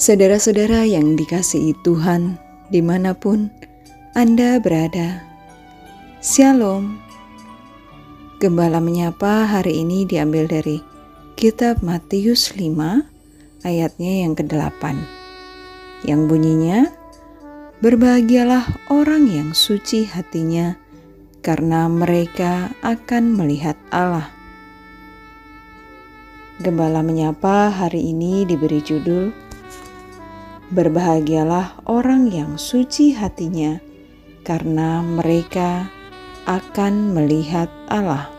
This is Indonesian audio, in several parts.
Saudara-saudara yang dikasihi Tuhan, di mana pun Anda berada, Shalom. Gembala menyapa hari ini diambil dari Kitab Matius 5 ayatnya yang ke-8 yang bunyinya Berbahagialah orang yang suci hatinya karena mereka akan melihat Allah. Gembala menyapa hari ini diberi judul Berbahagialah orang yang suci hatinya karena mereka akan melihat Allah.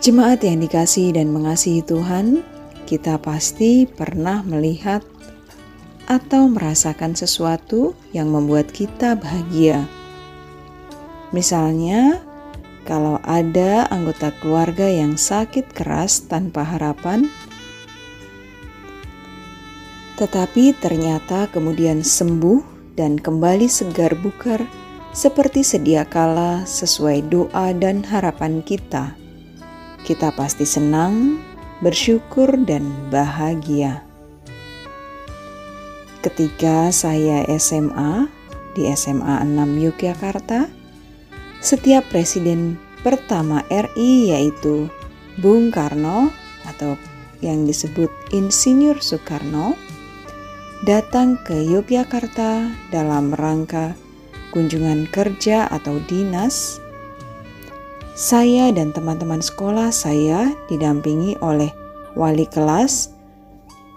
Jemaat yang dikasih dan mengasihi Tuhan, kita pasti pernah melihat atau merasakan sesuatu yang membuat kita bahagia. Misalnya, kalau ada anggota keluarga yang sakit keras tanpa harapan, tetapi ternyata kemudian sembuh dan kembali segar bugar seperti sedia kala sesuai doa dan harapan kita kita pasti senang, bersyukur, dan bahagia. Ketika saya SMA di SMA 6 Yogyakarta, setiap presiden pertama RI yaitu Bung Karno atau yang disebut Insinyur Soekarno datang ke Yogyakarta dalam rangka kunjungan kerja atau dinas saya dan teman-teman sekolah saya didampingi oleh wali kelas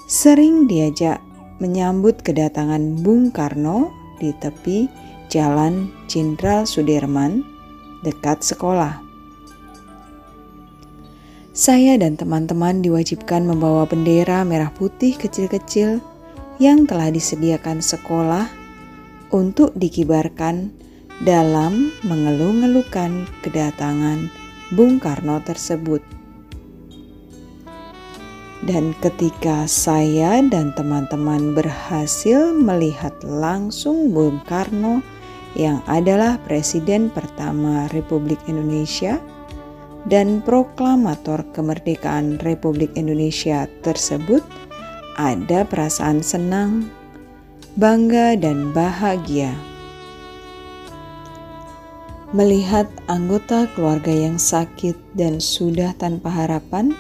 sering diajak menyambut kedatangan Bung Karno di tepi Jalan Jenderal Sudirman dekat sekolah. Saya dan teman-teman diwajibkan membawa bendera merah putih kecil-kecil yang telah disediakan sekolah untuk dikibarkan dalam mengeluh-ngeluhkan kedatangan Bung Karno tersebut. Dan ketika saya dan teman-teman berhasil melihat langsung Bung Karno yang adalah Presiden pertama Republik Indonesia dan proklamator kemerdekaan Republik Indonesia tersebut, ada perasaan senang, bangga, dan bahagia melihat anggota keluarga yang sakit dan sudah tanpa harapan,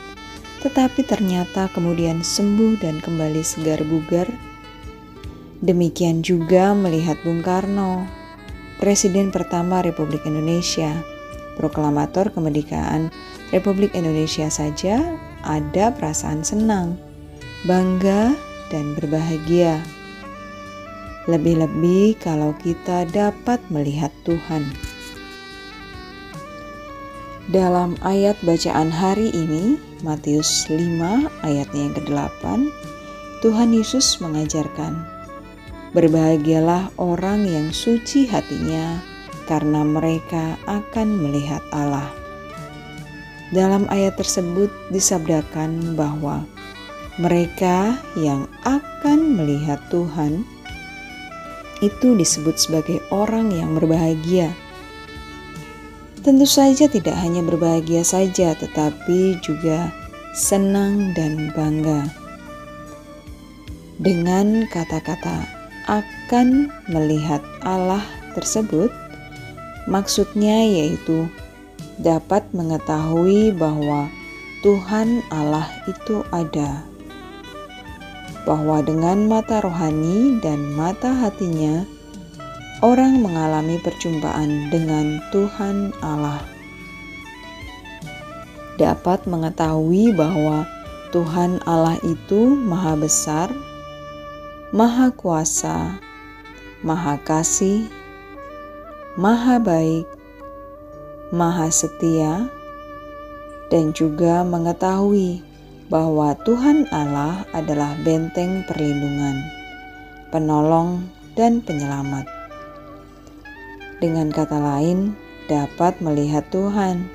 tetapi ternyata kemudian sembuh dan kembali segar bugar. Demikian juga melihat Bung Karno, Presiden pertama Republik Indonesia, proklamator kemerdekaan Republik Indonesia saja ada perasaan senang, bangga, dan berbahagia. Lebih-lebih kalau kita dapat melihat Tuhan. Dalam ayat bacaan hari ini, Matius 5 ayatnya yang ke-8, Tuhan Yesus mengajarkan, Berbahagialah orang yang suci hatinya, karena mereka akan melihat Allah. Dalam ayat tersebut disabdakan bahwa mereka yang akan melihat Tuhan itu disebut sebagai orang yang berbahagia Tentu saja tidak hanya berbahagia saja, tetapi juga senang dan bangga. Dengan kata-kata akan melihat Allah tersebut, maksudnya yaitu dapat mengetahui bahwa Tuhan Allah itu ada. Bahwa dengan mata rohani dan mata hatinya, orang mengalami perjumpaan dengan Tuhan Allah. Dapat mengetahui bahwa Tuhan Allah itu Maha Besar, Maha Kuasa, Maha Kasih, Maha Baik, Maha Setia, dan juga mengetahui bahwa Tuhan Allah adalah benteng perlindungan, penolong, dan penyelamat. Dengan kata lain, dapat melihat Tuhan.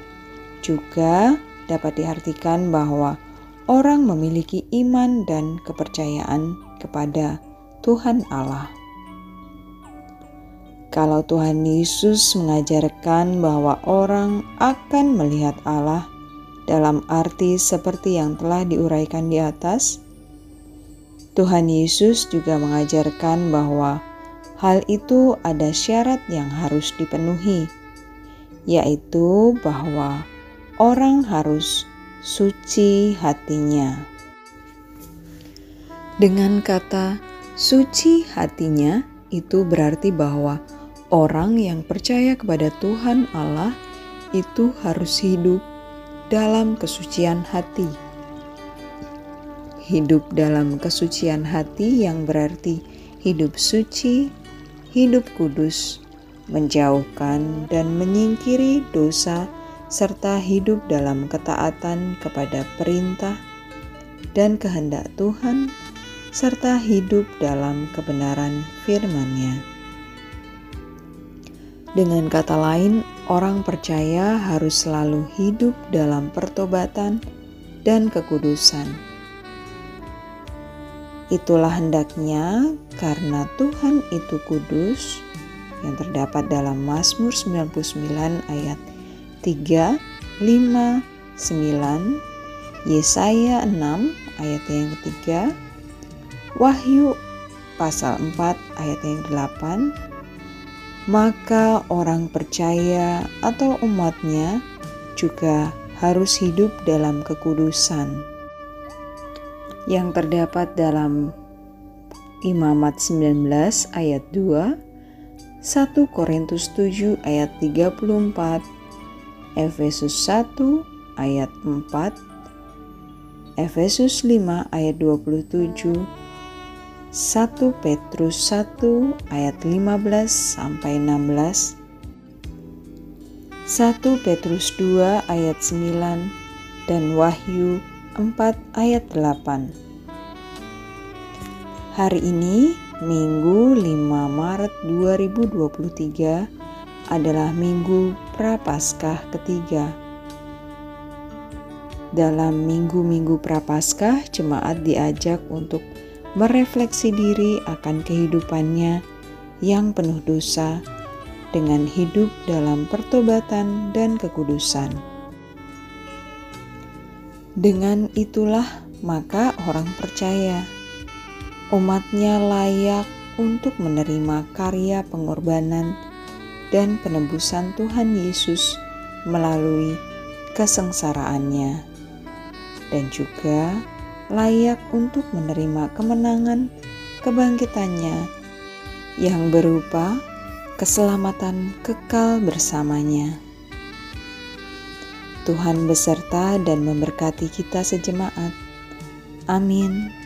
Juga dapat diartikan bahwa orang memiliki iman dan kepercayaan kepada Tuhan Allah. Kalau Tuhan Yesus mengajarkan bahwa orang akan melihat Allah dalam arti seperti yang telah diuraikan di atas, Tuhan Yesus juga mengajarkan bahwa hal itu ada syarat yang harus dipenuhi, yaitu bahwa orang harus suci hatinya. Dengan kata suci hatinya, itu berarti bahwa orang yang percaya kepada Tuhan Allah itu harus hidup dalam kesucian hati hidup dalam kesucian hati yang berarti hidup suci, hidup kudus, menjauhkan dan menyingkiri dosa, serta hidup dalam ketaatan kepada perintah dan kehendak Tuhan, serta hidup dalam kebenaran firman-Nya. Dengan kata lain, orang percaya harus selalu hidup dalam pertobatan dan kekudusan. Itulah hendaknya karena Tuhan itu kudus yang terdapat dalam Mazmur 99 ayat 3, 5, 9, Yesaya 6 ayat yang ketiga, Wahyu pasal 4 ayat yang 8, maka orang percaya atau umatnya juga harus hidup dalam kekudusan. Yang terdapat dalam Imamat 19 ayat 2, 1 Korintus 7 ayat 34, Efesus 1 ayat 4, Efesus 5 ayat 27, 1 Petrus 1 ayat 15 sampai 16, 1 Petrus 2 ayat 9 dan Wahyu 4 ayat 8. Hari ini, Minggu 5 Maret 2023 adalah Minggu Prapaskah ketiga. Dalam minggu-minggu Prapaskah, jemaat diajak untuk merefleksi diri akan kehidupannya yang penuh dosa dengan hidup dalam pertobatan dan kekudusan. Dengan itulah maka orang percaya umatnya layak untuk menerima karya pengorbanan dan penebusan Tuhan Yesus melalui kesengsaraannya dan juga layak untuk menerima kemenangan kebangkitannya yang berupa keselamatan kekal bersamanya. Tuhan beserta dan memberkati kita sejemaat. Amin.